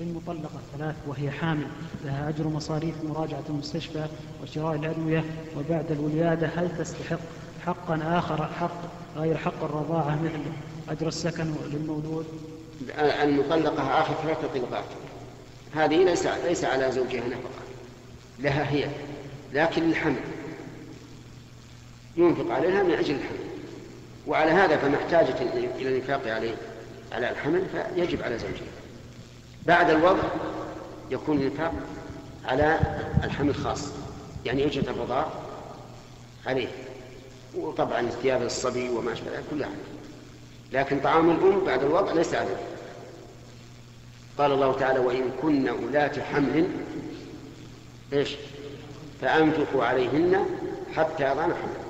وللمطلقة ثلاث وهي حامل لها أجر مصاريف مراجعة المستشفى وشراء الأدوية وبعد الولادة هل تستحق حقا آخر حق غير حق الرضاعة مثل أجر السكن للمولود؟ المطلقة آخر ثلاثة طلقات. هذه ليس ليس على زوجها نفقة. لها هي. لكن الحمل. ينفق عليها من أجل الحمل. وعلى هذا فما احتاجت إلى الإنفاق عليه. على الحمل فيجب على زوجها. بعد الوضع يكون الإنفاق على الحمل خاص يعني أجرة الرضاع عليه. وطبعا ثياب الصبي وما أشبه ذلك كلها لكن طعام الأم بعد الوضع ليس عليه. قال الله تعالى وإن كن أولاة حمل إيش؟ فأنفقوا عليهن حتى يضعن حمل